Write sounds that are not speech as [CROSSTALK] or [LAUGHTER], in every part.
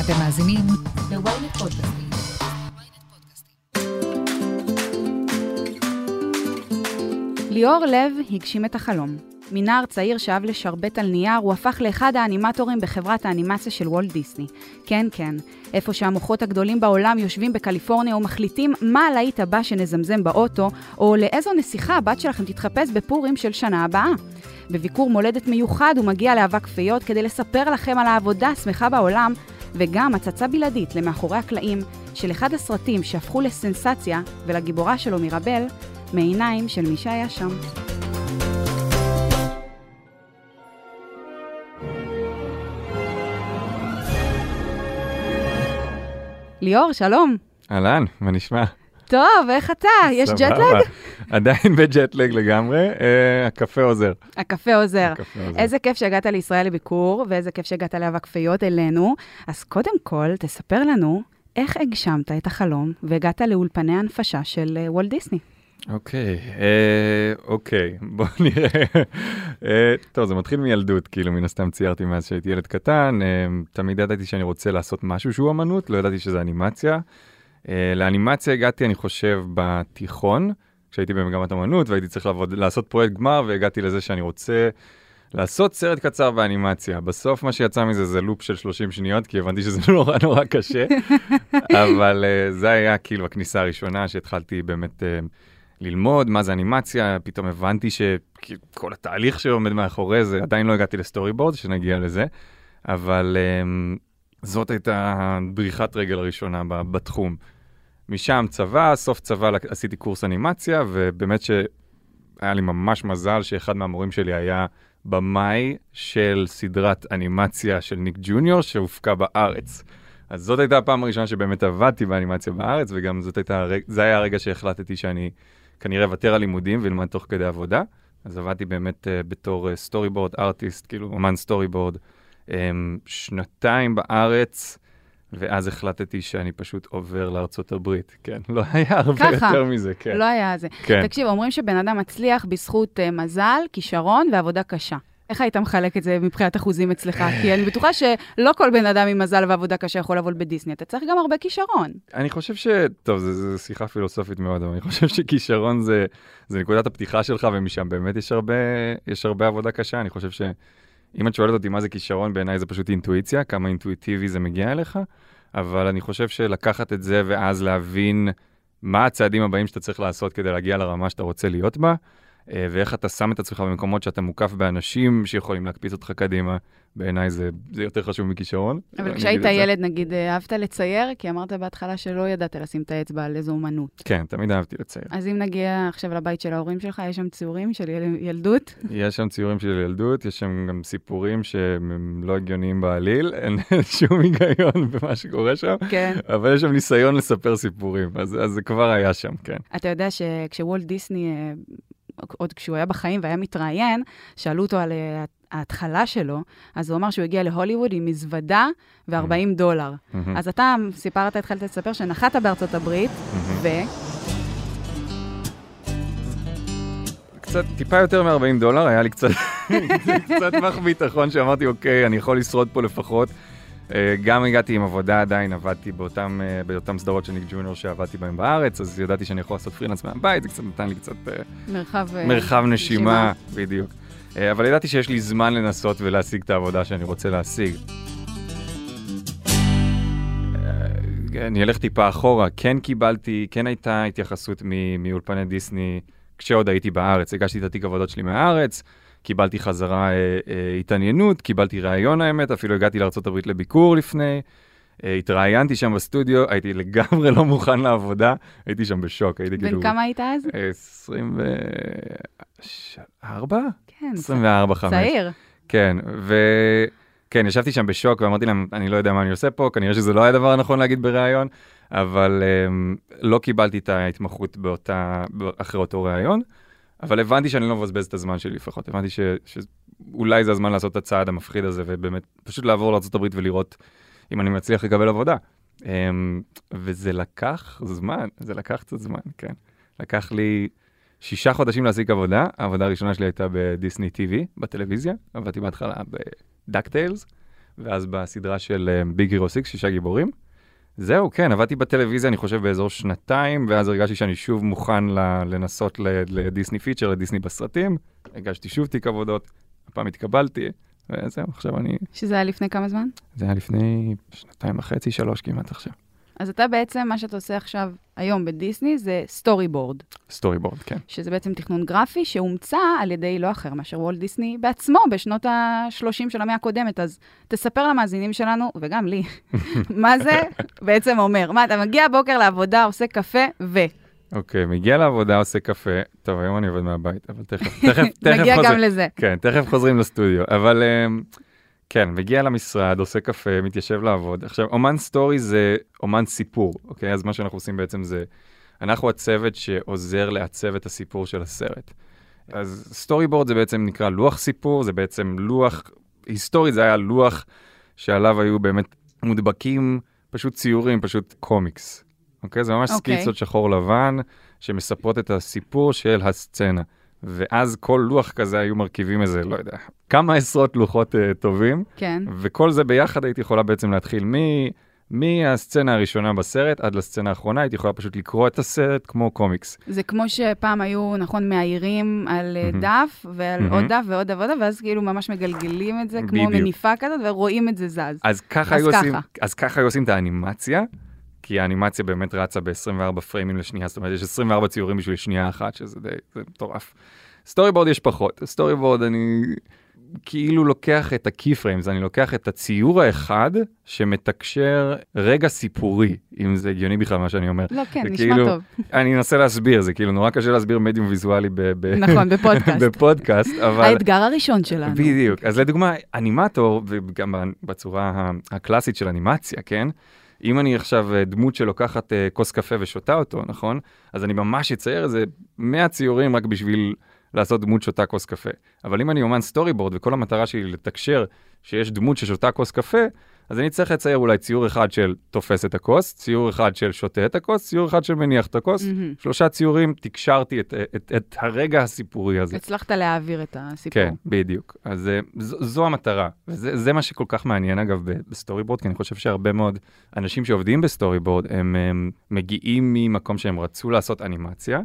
אתם מאזינים ל-ynet פודקאסטים. ליאור לב הגשים את החלום. מנער צעיר שאהב לשרבט על נייר, הוא הפך לאחד האנימטורים בחברת האנימציה של וולט דיסני. כן, כן, איפה שהמוחות הגדולים בעולם יושבים בקליפורניה ומחליטים מה הלהיט הבא שנזמזם באוטו, או לאיזו נסיכה הבת שלכם תתחפש בפורים של שנה הבאה. בביקור מולדת מיוחד הוא מגיע לאבק פיות כדי לספר לכם על העבודה השמחה בעולם, וגם הצצה בלעדית למאחורי הקלעים של אחד הסרטים שהפכו לסנסציה ולגיבורה שלו מירבל, מעיניים של מי שהיה שם. ליאור, שלום. אהלן, מה נשמע? טוב, איך אתה? יש. ג'טלג? [LAUGHS] עדיין בג'טלג לגמרי, אה, הקפה עוזר. הקפה עוזר. איזה כיף שהגעת לישראל לביקור, ואיזה כיף שהגעת לאבק פיות אלינו. אז קודם כל, תספר לנו איך הגשמת את החלום והגעת לאולפני ההנפשה של אה, וולט דיסני. אוקיי, אה, אוקיי, [LAUGHS] בוא נראה. אה, טוב, זה מתחיל מילדות, כאילו, מן הסתם ציירתי מאז שהייתי ילד קטן. תמיד ידעתי שאני רוצה לעשות משהו שהוא אמנות, לא ידעתי שזה אנימציה. אה, לאנימציה הגעתי, אני חושב, בתיכון, כשהייתי במגמת אמנות, והייתי צריך לעבוד, לעשות פרויקט גמר, והגעתי לזה שאני רוצה לעשות סרט קצר באנימציה. בסוף מה שיצא מזה זה לופ של 30 שניות, כי הבנתי שזה [LAUGHS] נורא נורא קשה, [LAUGHS] אבל uh, זה היה כאילו הכניסה הראשונה שהתחלתי באמת uh, ללמוד מה זה אנימציה, פתאום הבנתי שכל התהליך שעומד מאחורי זה, עדיין לא הגעתי לסטורי בורד, שנגיע לזה, אבל זאת הייתה בריחת רגל הראשונה בתחום. משם צבא, סוף צבא עשיתי קורס אנימציה, ובאמת שהיה לי ממש מזל שאחד מהמורים שלי היה במאי של סדרת אנימציה של ניק ג'וניור שהופקה בארץ. אז זאת הייתה הפעם הראשונה שבאמת עבדתי באנימציה בארץ, וגם זאת הייתה, זה היה הרגע שהחלטתי שאני כנראה אוותר על לימודים ואלמד תוך כדי עבודה. אז עבדתי באמת uh, בתור storyboard artist, כאילו אומן storyboard, שנתיים בארץ, ואז החלטתי שאני פשוט עובר לארצות הברית. כן, לא היה הרבה ככה. יותר מזה, כן. לא היה זה. כן. תקשיב, אומרים שבן אדם מצליח בזכות uh, מזל, כישרון ועבודה קשה. איך היית מחלק את זה מבחינת אחוזים אצלך? [LAUGHS] כי אני בטוחה שלא כל בן אדם עם מזל ועבודה קשה יכול לעבוד בדיסני, אתה צריך גם הרבה כישרון. אני חושב ש... טוב, זו שיחה פילוסופית מאוד, אבל אני חושב שכישרון זה, זה נקודת הפתיחה שלך, ומשם באמת יש הרבה, יש הרבה עבודה קשה. אני חושב שאם את שואלת אותי מה זה כישרון, בעיניי זה פשוט אינטואיציה, כמה אינטואיטיבי זה מגיע אליך, אבל אני חושב שלקחת את זה ואז להבין מה הצעדים הבאים שאתה צריך לעשות כדי להגיע לרמה שאתה רוצה להיות בה, ואיך אתה שם את עצמך במקומות שאתה מוקף באנשים שיכולים להקפיץ אותך קדימה, בעיניי זה, זה יותר חשוב מכישרון. אבל כשהיית. ילד, נגיד, אה, אהבת לצייר? כי אמרת בהתחלה שלא ידעת לשים את האצבע על איזו אומנות. כן, תמיד אהבתי לצייר. אז אם נגיע עכשיו לבית של ההורים שלך, יש שם ציורים של יל... ילדות? יש שם ציורים של ילדות, יש שם גם סיפורים שהם לא הגיוניים בעליל, [LAUGHS] אין שום היגיון במה שקורה שם, כן. אבל יש שם ניסיון לספר סיפורים, אז, אז זה כבר היה שם, כן. אתה יודע שכשוולט דיסני, אה, עוד כשהוא היה בחיים והיה מתראיין, שאלו אותו על אה, ההתחלה שלו, אז הוא אמר שהוא הגיע להוליווד עם מזוודה ו-40 דולר. מהמם. אז אתה סיפרת, התחלת לספר שנחת בארצות הברית, ו... קצת, טיפה יותר מ-40 דולר, היה לי קצת, [LAUGHS] קצת מח ביטחון שאמרתי, אוקיי, אני יכול לשרוד פה לפחות. אה, גם הגעתי עם עבודה עדיין, עבדתי באותם, אה, באותם סדרות של ניק ג'וניור שעבדתי בהם בארץ, אז ידעתי שאני יכול לעשות פרילנס מהבית, זה קצת נתן לי קצת אה, מרחב... מרחב נשימה, בדיוק. אה, אבל ידעתי שיש לי זמן לנסות ולהשיג את העבודה שאני רוצה להשיג. אני אלך טיפה אחורה, כן קיבלתי, כן הייתה התייחסות מאולפני דיסני כשעוד הייתי בארץ. הגשתי את התיק עבודות שלי מהארץ, קיבלתי חזרה אה, אה, התעניינות, קיבלתי ראיון האמת, אפילו הגעתי לארה"ב לביקור לפני. אה, התראיינתי שם בסטודיו, הייתי לגמרי לא מוכן לעבודה, הייתי שם בשוק, הייתי כאילו... בן כמה היית אז? 24? כן, 24, 5. צעיר. כן, וכן, ישבתי שם בשוק ואמרתי להם, אני לא יודע מה אני עושה פה, כנראה שזה לא היה הדבר הנכון להגיד בריאיון, אבל um, לא קיבלתי את ההתמחות באותה, אחרי אותו ריאיון, אבל הבנתי שאני לא מבזבז את הזמן שלי לפחות, הבנתי ש, שאולי זה הזמן לעשות את הצעד המפחיד הזה, ובאמת, פשוט לעבור לארה"ב ולראות אם אני מצליח לקבל עבודה. Um, וזה לקח זמן, זה לקח קצת זמן, כן. לקח לי שישה חודשים להשיג עבודה, העבודה הראשונה שלי הייתה בדיסני TV, בטלוויזיה, עבדתי בהתחלה בדאקטיילס, ואז בסדרה של ביג הירו 6, שישה גיבורים. זהו, כן, עבדתי בטלוויזיה, אני חושב, באזור שנתיים, ואז הרגשתי שאני שוב מוכן ל- לנסות לדיסני feature, לדיסני בסרטים. הגשתי שוב תיק עבודות, הפעם התקבלתי, וזהו, עכשיו אני... שזה היה לפני כמה זמן? זה היה לפני שנתיים וחצי, שלוש כמעט עכשיו. אז אתה בעצם, מה שאתה עושה עכשיו, היום בדיסני, זה storyboard, storyboard, כן. שזה בעצם תכנון גרפי שהומצא על ידי לא אחר מאשר וולט דיסני בעצמו בשנות ה-30 של המאה הקודמת. אז תספר למאזינים שלנו, וגם לי, [LAUGHS] מה זה בעצם אומר. מה, אתה מגיע הבוקר לעבודה, עושה קפה, ו... אוקיי, מגיע לעבודה, עושה קפה. טוב, היום אני עובד מהבית, אבל תכף, [LAUGHS] תכף, תכף נגיע חוזר- גם לזה. כן, תכף חוזרים לסטודיו, אבל אמ, כן, מגיע למשרד, עושה קפה, מתיישב לעבוד. עכשיו, אומן סטורי זה אומן סיפור, אוקיי? אז מה שאנחנו עושים בעצם זה, אנחנו הצוות שעוזר לעצב את הסיפור של הסרט. אז storyboard זה בעצם נקרא לוח סיפור, זה בעצם לוח, היסטורית זה היה לוח שעליו היו באמת מודבקים פשוט ציורים, פשוט קומיקס. אוקיי? זה ממש אוקיי. סקיצות שחור לבן שמספרות את הסיפור של הסצנה. ואז כל לוח כזה היו מרכיבים איזה, לא יודע, כמה עשרות לוחות uh, טובים, כן. וכל זה ביחד הייתי יכולה בעצם להתחיל מ... מהסצנה הראשונה בסרט עד לסצנה האחרונה, הייתי יכולה פשוט לקרוא את הסרט כמו קומיקס. זה כמו שפעם היו, נכון, מאיירים על אה, מהמם. דף, ועל מהמם. עוד דף ועוד דף ועוד דף, ואז כאילו ממש מגלגלים את זה, כמו בדיוק. מניפה כזאת, ורואים את זה זז. אז ככה, אז היו עושים, ככה. אז ככה היו עושים את האנימציה, כי האנימציה באמת רצה ב-24 פריימים לשנייה, זאת אומרת, יש 24 ציורים בשביל שנייה אחת, שזה די, זה מטורף. storyboard יש פחות, storyboard אני כאילו לוקח את ה-key frames, אני לוקח את הציור האחד שמתקשר רגע סיפורי, אם זה הגיוני בכלל מה שאני אומר. לא, כן, נשמע כאילו- טוב. [LAUGHS] אני אנסה להסביר, זה כאילו נורא קשה להסביר מדיום ויזואלי ב- ב- נכון, בפודקאסט. [LAUGHS] בפודקאסט, אבל... האתגר הראשון שלנו. בדיוק. אז לדוגמה, אנימטור, וגם בצורה הקלאסית של אנימציה, כן? אם אני עכשיו אה, דמות שלוקחת אה, כוס קפה ושותה אותו, נכון? אז אני ממש אצייר איזה 100 ציורים רק בשביל לעשות דמות שותה כוס קפה. אבל אם אני אומן סטורי בורד וכל המטרה שלי לתקשר שיש דמות ששותה כוס קפה, אז אני צריך לצייר אולי ציור אחד של תופס את הכוס, ציור אחד של שותה את הכוס, ציור אחד של מניח את הכוס. מהמם. שלושה ציורים, תקשרתי את, את, את הרגע הסיפורי הזה. הצלחת להעביר את הסיפור. כן, בדיוק. אז אה, זו, זו המטרה. וזה זה מה שכל כך מעניין, אגב, ב storyboard, כי אני חושב שהרבה מאוד אנשים שעובדים ב storyboard, הם, הם מגיעים ממקום שהם רצו לעשות אנימציה,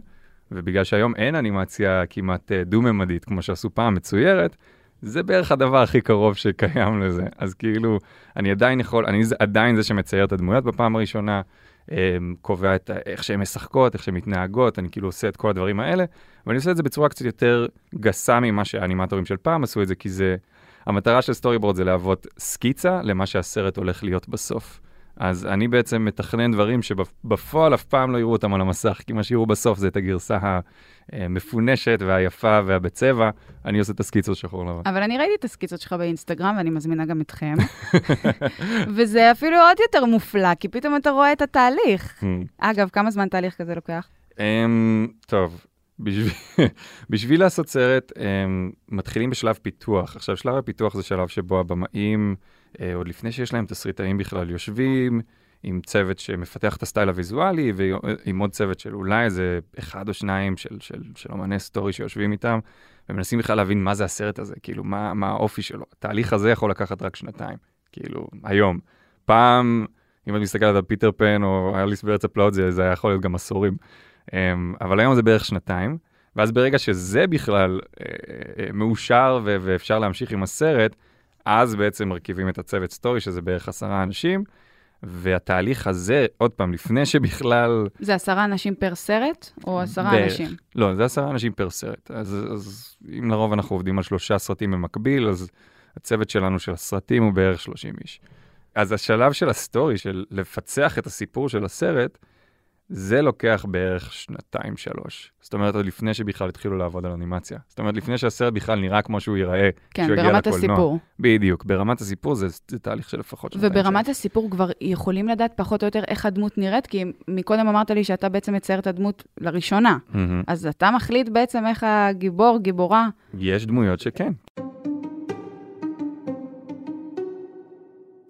ובגלל שהיום אין אנימציה כמעט אה, דו-ממדית, כמו שעשו פעם, מצוירת, זה בערך הדבר הכי קרוב שקיים לזה. אז כאילו, אני עדיין יכול, אני עדיין זה שמצייר את הדמויות בפעם הראשונה, אה, קובע את איך שהן משחקות, איך שהן מתנהגות, אני כאילו עושה את כל הדברים האלה, ואני עושה את זה בצורה קצת יותר גסה ממה שהאנימטורים של פעם עשו את זה, כי זה, המטרה של סטורי בורד זה להוות סקיצה למה שהסרט הולך להיות בסוף. אז אני בעצם מתכנן דברים שבפועל אף פעם לא יראו אותם על המסך, כי מה שיראו בסוף זה את הגרסה המפונשת והיפה והבצבע, אני עושה את הסקיצות שחור לבן. אבל אני ראיתי את הסקיצות שלך באינסטגרם, ואני מזמינה גם אתכם. [LAUGHS] וזה אפילו עוד יותר מופלא, כי פתאום אתה רואה את התהליך. אגב, כמה זמן תהליך כזה לוקח? אמ, טוב, בשביל, [LAUGHS] בשביל לעשות סרט, הם מתחילים בשלב פיתוח. עכשיו, שלב הפיתוח זה שלב שבו הבמאים, עוד לפני שיש להם תסריטאים בכלל, יושבים עם צוות שמפתח את הסטייל הוויזואלי, ועם עוד צוות של אולי איזה אחד או שניים של, של, של אומני סטורי שיושבים איתם, ומנסים בכלל להבין מה זה הסרט הזה, כאילו, מה, מה האופי שלו. התהליך הזה יכול לקחת רק שנתיים, כאילו, היום. פעם, אם את מסתכלת על פיטר פן או אליס בארץ הפלאות, זה, זה היה יכול להיות גם עשורים. Um, אבל היום זה בערך שנתיים, ואז ברגע שזה בכלל uh, uh, מאושר ואפשר להמשיך עם הסרט, אז בעצם מרכיבים את הצוות story, שזה בערך עשרה אנשים, והתהליך הזה, עוד פעם, לפני שבכלל... זה עשרה אנשים פר סרט, או עשרה בערך. אנשים? לא, זה עשרה אנשים פר סרט. אז, אז אם לרוב אנחנו עובדים על שלושה סרטים במקביל, אז הצוות שלנו של הסרטים הוא בערך 30 איש. אז השלב של ה story, של לפצח את הסיפור של הסרט, זה לוקח בערך שנתיים-שלוש. זאת אומרת, עוד לפני שבכלל התחילו לעבוד על אנימציה. זאת אומרת, לפני שהסרט בכלל נראה כמו שהוא ייראה כן, ברמת. הסיפור. בדיוק, ברמת הסיפור זה, זה תהליך של לפחות שנתיים. וברמת הסיפור כבר יכולים לדעת פחות או יותר איך הדמות נראית, כי מקודם אמרת לי שאתה בעצם מצייר את הדמות לראשונה. מהמם. אז אתה מחליט בעצם איך הגיבור, גיבורה, יש דמויות שכן.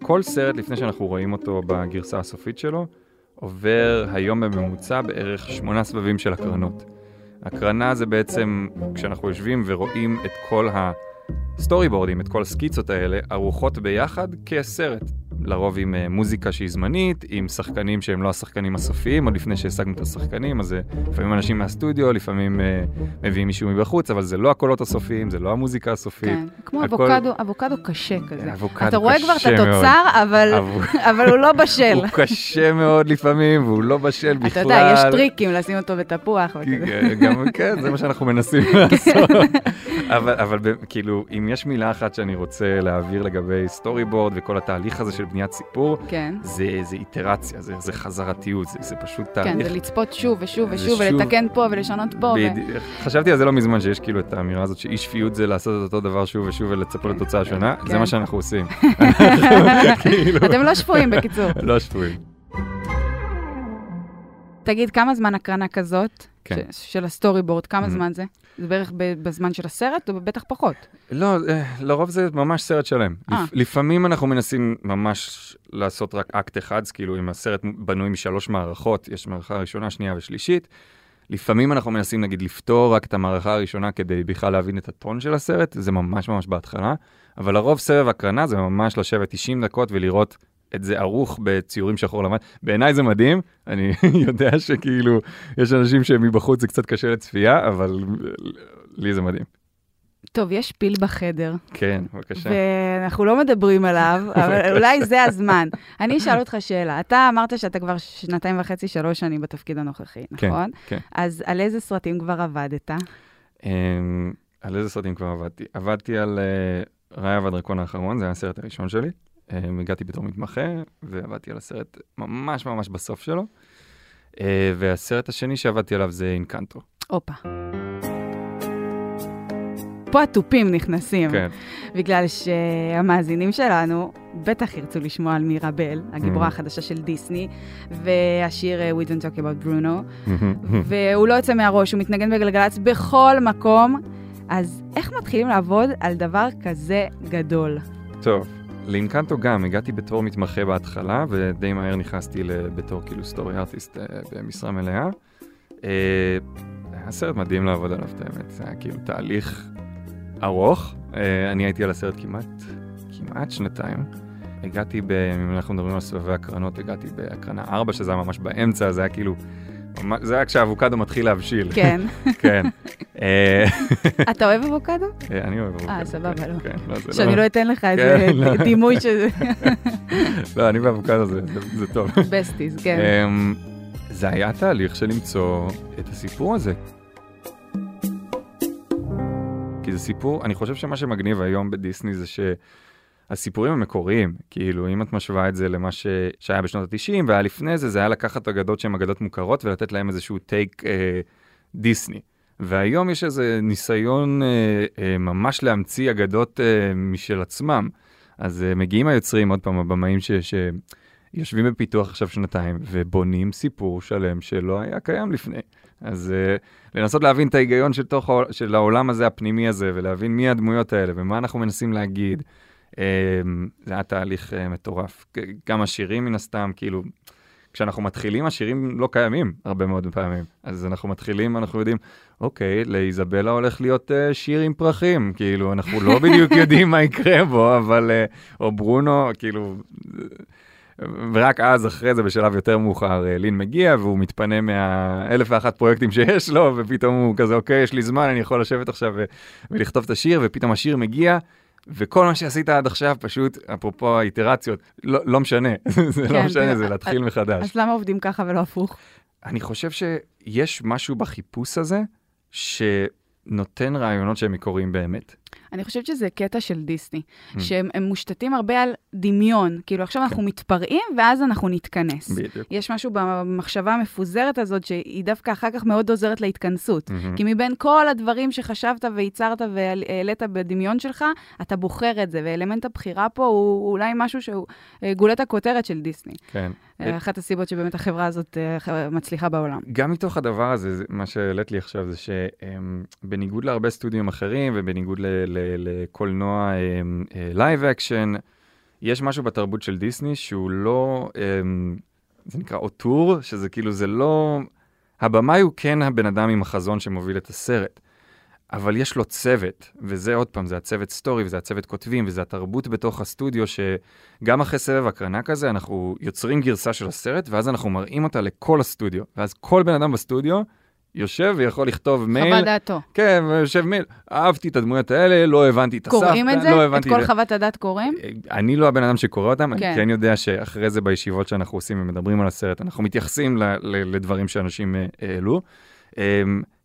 כל סרט, לפני שאנחנו רואים אותו בגרסה הסופית שלו, עובר היום בממוצע בערך שמונה סבבים של הקרנות. הקרנה זה בעצם כשאנחנו יושבים ורואים את כל ה storyboard ים, את כל הסקיצות האלה, ערוכות ביחד כסרט. לרוב עם uh, מוזיקה שהיא זמנית, עם שחקנים שהם לא השחקנים הסופיים, עוד לפני שהשגנו את השחקנים, אז uh, לפעמים אנשים מהסטודיו, לפעמים uh, מביאים מישהו מבחוץ, אבל זה לא הקולות הסופיים, זה לא המוזיקה הסופית. כן, כמו הכל- אבוקדו, אבוקדו קשה כזה. אבוקדו אתה רואה כבר את קשה מאוד. התוצר, אבל- [LAUGHS] אבל הוא לא בשל. הוא קשה מאוד לפעמים, והוא לא בשל בכלל. אתה יודע, יש טריקים לשים אותו בתפוח וכזה. גם, כן, זה מה שאנחנו מנסים [LAUGHS] לעשות. אבל, אבל ב- כאילו, אם יש מילה אחת שאני רוצה להעביר לגבי storyboard וכל התהליך הזה של בניית סיפור, כן. זה, זה איטרציה, זה, זה חזרתיות, זה, זה פשוט כן, תהליך. זה לצפות שוב ושוב זה ושוב, שוב. ולתקן פה ולשנות פה. ו- בדיוק. חשבתי על זה לא מזמן, שיש כאילו את האמירה הזאת שאי שפיות זה לעשות את אותו דבר שוב ושוב ולצפות לתוצאה שונה, זה כן. מה שאנחנו עושים. [LAUGHS] כאילו אתם לא שפויים, בקיצור. [LAUGHS] לא שפויים. תגיד, כמה זמן הקרנה כזאת, כן. ש- של ה storyboard, כמה Mhm. זמן זה? זה בערך בזמן של הסרט, או בטח פחות? לא, אה, לרוב זה ממש סרט שלם. אה. לפ- לפעמים אנחנו מנסים ממש לעשות רק אקט אחד, אז כאילו אם הסרט בנוי משלוש מערכות, יש מערכה ראשונה, שנייה ושלישית. לפעמים אנחנו מנסים נגיד לפתור רק את המערכה הראשונה כדי בכלל להבין את הטון של הסרט, זה ממש ממש בהתחלה, אבל לרוב סבב הקרנה זה ממש לשבת 90 דקות ולראות את זה ערוך בציורים שחור לבן. בעיניי זה מדהים, אני [LAUGHS] יודע שכאילו יש אנשים שמבחוץ זה קצת קשה לצפייה, אבל לי זה מדהים. טוב, יש פיל בחדר, כן, בבקשה. ואנחנו לא מדברים עליו, [LAUGHS] אבל אולי זה הזמן. אני אשאל אותך שאלה. אתה אמרת שאתה כבר שנתיים וחצי, שלוש שנים בתפקיד הנוכחי, כן, נכון? כן. אז על איזה סרטים כבר עבדת? אמ, על איזה סרטים כבר עבדתי? עבדתי על אה, רעיה והדרקון האחרון, זה היה הסרט הראשון שלי. אמ, הגעתי בתור מתמחה, ועבדתי על הסרט ממש ממש בסוף שלו. אה, והסרט השני שעבדתי עליו זה אינקנטו. הופה. פה התופים נכנסים, כן, בגלל שהמאזינים שלנו בטח ירצו לשמוע על מירה בל, הגיבורה Mhm. החדשה של דיסני, והשיר אה, We Don't Talk About Bruno, והוא לא יוצא מהראש, הוא מתנגן בגלגלצ בכל מקום. אז איך מתחילים לעבוד על דבר כזה גדול? טוב. לאינקנטו גם, הגעתי בתור מתמחה בהתחלה, ודי מהר נכנסתי בתור כאילו סטורי ארטיסט אה, במשרה מלאה. אה, היה סרט מדהים לעבוד עליו, את האמת. זה היה כאילו תהליך ארוך. אה, אני הייתי על הסרט כמעט, כמעט שנתיים. הגעתי, אם אנחנו מדברים על סבבי הקרנות, הגעתי בהקרנה 4, שזה היה ממש באמצע, זה היה כאילו, זה היה כשהאבוקדו מתחיל להבשיל. כן. [LAUGHS] כן. אה, [LAUGHS] אתה אוהב אבוקדו? אה, אני אוהב אבוקדו. אה, סבבה, כן, לא. כן, לא, שאני לא אתן לך איזה כן, לא. דימוי שזה... [LAUGHS] לא, אני ואבוקדו זה, טוב. בסטיז, כן. אמ, זה היה תהליך של למצוא את הסיפור הזה. כי זה סיפור, אני חושב שמה שמגניב היום בדיסני זה שהסיפורים המקוריים, כאילו אם את משווה את זה למה ש... שהיה בשנות ה-90 והיה לפני זה, זה היה לקחת אגדות שהן אגדות מוכרות ולתת להם איזשהו טייק אה, דיסני. והיום יש איזה ניסיון אה, אה, ממש להמציא אגדות אה, משל עצמם. אז אה, מגיעים היוצרים, עוד פעם, הבמאים ש... ש... יושבים בפיתוח עכשיו שנתיים ובונים סיפור שלם שלא היה קיים לפני. אז uh, לנסות להבין את ההיגיון של, תוך, של העולם הזה, הפנימי הזה, ולהבין מי הדמויות האלה ומה אנחנו מנסים להגיד, זה היה תהליך uh, מטורף. גם השירים מן הסתם, כאילו, כשאנחנו מתחילים, השירים לא קיימים הרבה מאוד פעמים. אז אנחנו מתחילים, אנחנו יודעים, אוקיי, לאיזבלה הולך להיות uh, שיר עם פרחים, כאילו, אנחנו לא בדיוק [LAUGHS] יודעים מה יקרה בו, אבל, uh, או ברונו, כאילו... ורק אז, אחרי זה, בשלב יותר מאוחר, אה, לין מגיע והוא מתפנה מהאלף ואחת פרויקטים שיש לו, ופתאום הוא כזה, אוקיי, יש לי זמן, אני יכול לשבת עכשיו ולכתוב את השיר, ופתאום השיר מגיע, וכל מה שעשית עד עכשיו, פשוט, אפרופו האיטרציות, לא, לא משנה, [LAUGHS] זה לא כן, משנה, זה- זה להתחיל מחדש. אז למה עובדים ככה ולא הפוך? אני חושב שיש משהו בחיפוש הזה, שנותן רעיונות שהם מקוריים באמת. אני חושבת שזה קטע של דיסני, Mm. שהם הם מושתתים הרבה על דמיון. כאילו, עכשיו אנחנו מתפרעים ואז אנחנו נתכנס. בדיוק. יש משהו במחשבה המפוזרת הזאת, שהיא דווקא אחר כך מאוד עוזרת להתכנסות. מהמם. כי מבין כל הדברים שחשבת וייצרת והעלית בדמיון שלך, אתה בוחר את זה, ואלמנט הבחירה פה הוא אולי משהו שהוא אה, גולת הכותרת של דיסני. כן. אה, אחת הסיבות שבאמת החברה הזאת אה, מצליחה בעולם. גם מתוך הדבר הזה, זה- מה שהעלית לי עכשיו זה שבניגוד להרבה סטודיו אחרים ובניגוד לקולנוע live action, יש משהו בתרבות של דיסני שהוא לא, אמ, זה נקרא auteur, שזה כאילו, זה לא, הבמאי הוא כן הבן אדם עם החזון שמוביל את הסרט. אבל יש לו צוות, וזה עוד פעם, זה הצוות story, וזה הצוות כותבים, וזה התרבות בתוך הסטודיו, שגם אחרי סבב הקרנה כזה, אנחנו יוצרים גרסה של הסרט, ואז אנחנו מראים אותה לכל הסטודיו. ואז כל בן אדם בסטודיו יושב ויכול לכתוב מייל. חוות דעתו. כן, ויושב מייל, אהבתי את הדמויות האלה, לא הבנתי את הסבתא, קוראים את זה? לא את כל חוות הדעת קוראים? אני לא הבן אדם שקורא אותם, כן. אני כן יודע שאחרי זה בישיבות שאנחנו עושים ומדברים על הסרט, אנחנו מתייחסים ל- ל- לדברים שאנשים אה, העלו.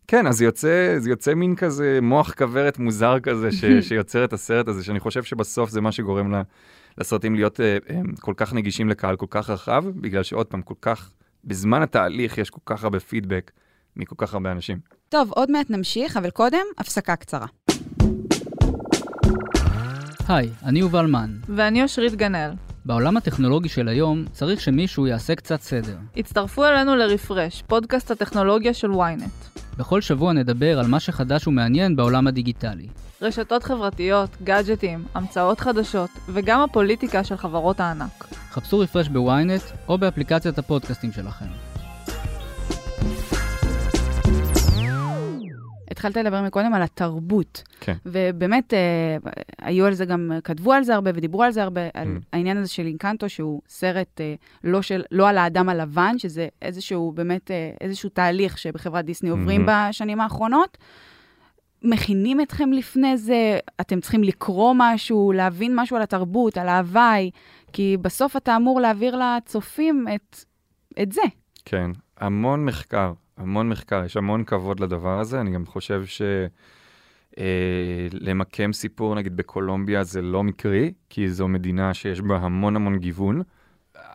כן, אז יוצא, זה יוצא מין כזה מוח כוורת מוזר כזה ש, [LAUGHS] שיוצר את הסרט הזה, שאני חושב שבסוף זה מה שגורם ל- לסרטים להיות אה, אה, כל כך נגישים לקהל כל כך רחב, בגלל שעוד פעם, כל כך, בזמן התהליך יש כל כך הרבה פידבק מכל כך הרבה אנשים. טוב, עוד מעט נמשיך, אבל קודם, הפסקה קצרה. היי, אני יובל מן. ואני אושרית גנאל. בעולם הטכנולוגי של היום צריך שמישהו יעשה קצת סדר. הצטרפו אלינו לרפרש, פודקאסט הטכנולוגיה של ynet. בכל שבוע נדבר על מה שחדש ומעניין בעולם הדיגיטלי. רשתות חברתיות, גאדג'טים, המצאות חדשות, וגם הפוליטיקה של חברות הענק. חפשו רפרש בוויינט או באפליקציית הפודקאסטים שלכם. התחלת לדבר מקודם על התרבות. כן. ובאמת, אה, היו על זה גם, כתבו על זה הרבה ודיברו על זה הרבה, על Mm. העניין הזה של אינקנטו, שהוא סרט אה, לא, של, לא על האדם הלבן, שזה איזשהו, באמת, אה, איזשהו תהליך שבחברת דיסני עוברים Mhm. בשנים האחרונות. מכינים אתכם לפני זה, אתם צריכים לקרוא משהו, להבין משהו על התרבות, על ההוואי, כי בסוף אתה אמור להעביר לצופים את, את זה. כן, המון מחקר, המון מחקר, יש המון כבוד לדבר הזה, אני גם חושב ש... אה, סיפור, נגיד בקולומביה, זה לא מקרי, כי זו מדינה שיש בה המון המון גיוון.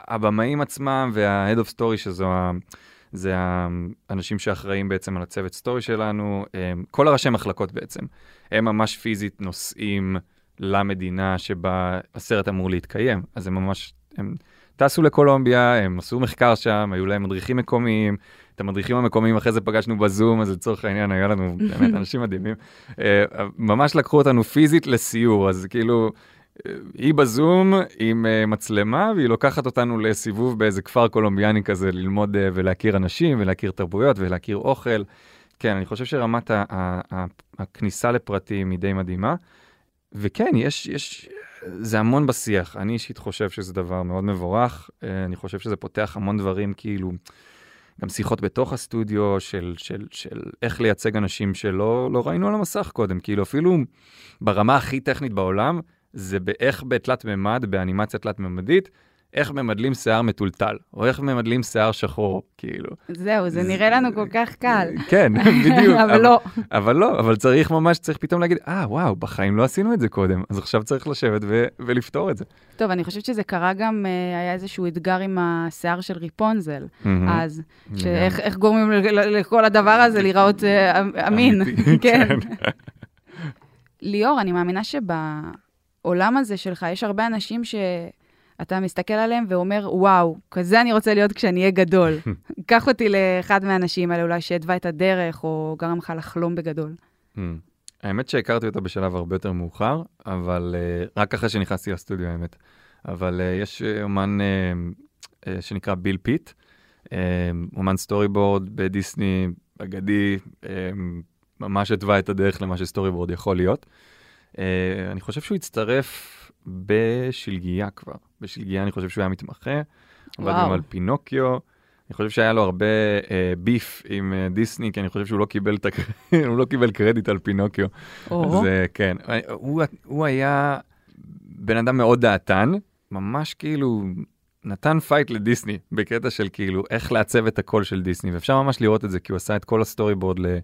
הבמאים עצמם וה-Head of Story, שזו ה... זה האנשים שאחראים בעצם על הצוות סטורי שלנו, הם, כל הראשי מחלקות בעצם, הם ממש פיזית נוסעים למדינה שבה הסרט אמור להתקיים. אז הם ממש, הם טסו לקולומביה, הם עשו מחקר שם, היו להם מדריכים מקומיים, את המדריכים המקומיים אחרי זה פגשנו בזום, אז לצורך העניין היה לנו [LAUGHS] באמת אנשים מדהימים. אה, ממש לקחו אותנו פיזית לסיור, אז כאילו, אה, היא בזום עם אה, מצלמה, והיא לוקחת אותנו לסיבוב באיזה כפר קולומביאני כזה, ללמוד ולהכיר אנשים ולהכיר תרבויות ולהכיר אוכל. כן, אני חושב שרמת ה- ה- ה- הכניסה לפרטים היא די מדהימה. וכן, יש, יש, זה המון בשיח. אני אישית חושב שזה דבר מאוד מבורך. אני חושב שזה פותח המון דברים, כאילו, גם שיחות בתוך הסטודיו של, של, של איך לייצג אנשים שלא לא ראינו על המסך קודם. כאילו, אפילו ברמה הכי טכנית בעולם, זה באיך בתלת מימד, באנימציה תלת מימדית, איך ממדלים שיער מטולטל, או איך ממדלים שיער שחור, כאילו. זהו, זה נראה לנו כל כך קל. כן, [LAUGHS] בדיוק. אבל לא. אבל לא, אבל צריך ממש, צריך פתאום להגיד, אה, וואו, בחיים לא עשינו את זה קודם, אז עכשיו צריך לשבת ו- ולפתור את זה. טוב, אני חושבת שזה קרה גם, אה, היה איזשהו אתגר עם השיער של ריפונזל, אז, שאיך איך גורמים לכל הדבר הזה להיראות אה, אמ- אמין. [LAUGHS] כן. [LAUGHS] כן. ליאור, אני מאמינה שבעולם הזה שלך יש הרבה אנשים שאתה מסתכל עליהם ואומר, וואו, כזה אני רוצה להיות כשאני אהיה גדול. [LAUGHS] קח אותי לאחד מהאנשים האלה, אולי שהתווה את הדרך, או גרם לך לחלום בגדול. Hmm. האמת שהכרתי אותו בשלב הרבה יותר מאוחר, אבל uh, רק אחרי שנכנסתי לסטודיו, האמת. אבל uh, יש אה, אומן uh, uh, שנקרא ביל פיט, אומן storyboard בדיסני, אגדי, uh, ממש התווה את הדרך למה ש storyboard יכול להיות. Uh, אני חושב שהוא הצטרף בשלגיה כבר. בשלגיה אני חושב שהוא היה מתמחה, וואו. גם על פינוקיו. אני חושב שהיה לו הרבה אה, beef עם אה, דיסני, כי אני חושב שהוא לא קיבל, את הקר... [LAUGHS] הוא לא קיבל קרדיט על פינוקיו. אז אה, כן, הוא, הוא היה בן אדם מאוד דעתן, ממש כאילו נתן fight לדיסני, בקטע של כאילו איך לעצב את הקול של דיסני, ואפשר ממש לראות את זה, כי הוא עשה את כל ה storyboard ל...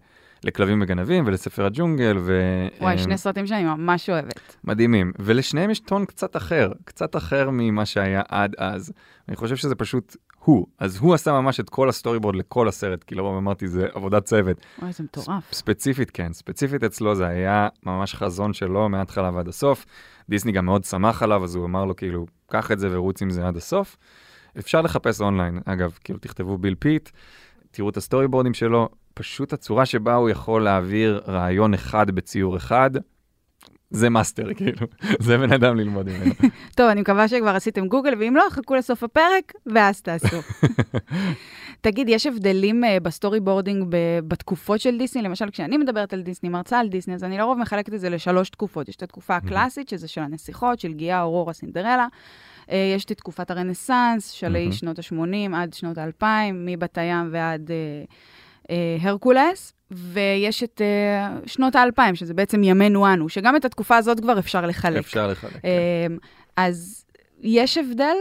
לכלבים וגנבים ולספר הג'ונגל. ו... וואי, אה, שני סרטים שאני ממש אוהבת. מדהימים, ולשניהם יש טון קצת אחר, קצת אחר ממה שהיה עד אז. אני חושב שזה פשוט הוא, אז הוא עשה ממש את כל ה storyboard לכל הסרט, כי לרוב אמרתי זה עבודת צוות. וואי, זה מטורף. ספציפית כן, ספציפית אצלו זה היה ממש חזון שלו מההתחלה ועד הסוף. דיסני גם מאוד שמח עליו, אז הוא אמר לו כאילו, קח את זה ורוץ עם זה עד הסוף. אפשר לחפש אונליין, אגב, כאילו תכתבו ביל פיט, תראו את ה storyboard ים שלו, פשוט הצורה שבה הוא יכול להעביר רעיון אחד בציור אחד, זה master, כאילו, [LAUGHS] זה בן אדם ללמוד ממנו. [LAUGHS] טוב, אני מקווה שכבר עשיתם גוגל, ואם לא, חכו לסוף הפרק, ואז תעשו. [LAUGHS] תגיד, יש הבדלים uh, ב storyboarding ב- בתקופות של דיסני? למשל, כשאני מדברת על דיסני, מרצה על דיסני, אז אני לרוב מחלקת את זה לשלוש תקופות. יש את התקופה הקלאסית, שזה של הנסיכות, שלגיה, אורורה, סינדרלה. Uh, יש את תקופת הרנסאנס, שלי מהמם. שנות ה-80 עד שנות ה-2000, מבת הים ועד uh, הרקולס. ויש את uh, שנות ה-2000, שזה בעצם ימינו אנו, שגם את התקופה הזאת כבר אפשר לחלק. אפשר לחלק. כן. אמ, אז יש הבדל?